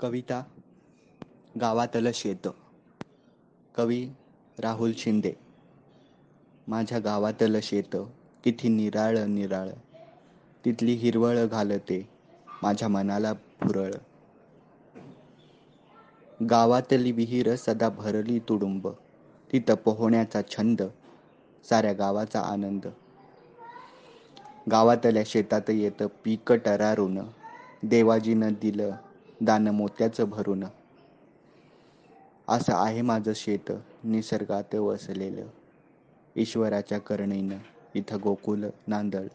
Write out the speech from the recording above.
कविता गावातलं शेत कवी राहुल शिंदे माझ्या गावातलं शेत किती निराळ निराळ. तिथली हिरवळ घालते माझ्या मनाला फुरळ गावातली विहीर सदा भरली तुडुंब. तिथं पोहण्याचा छंद साऱ्या गावाचा आनंद. गावातल्या शेतात येतं पीक टरारून. देवाजीनं दिलं दान मोत्याचं भरून. असं आहे माझं शेत निसर्गात वसलेलं. ईश्वराच्या करणेनं इथं गोकुल नांदळ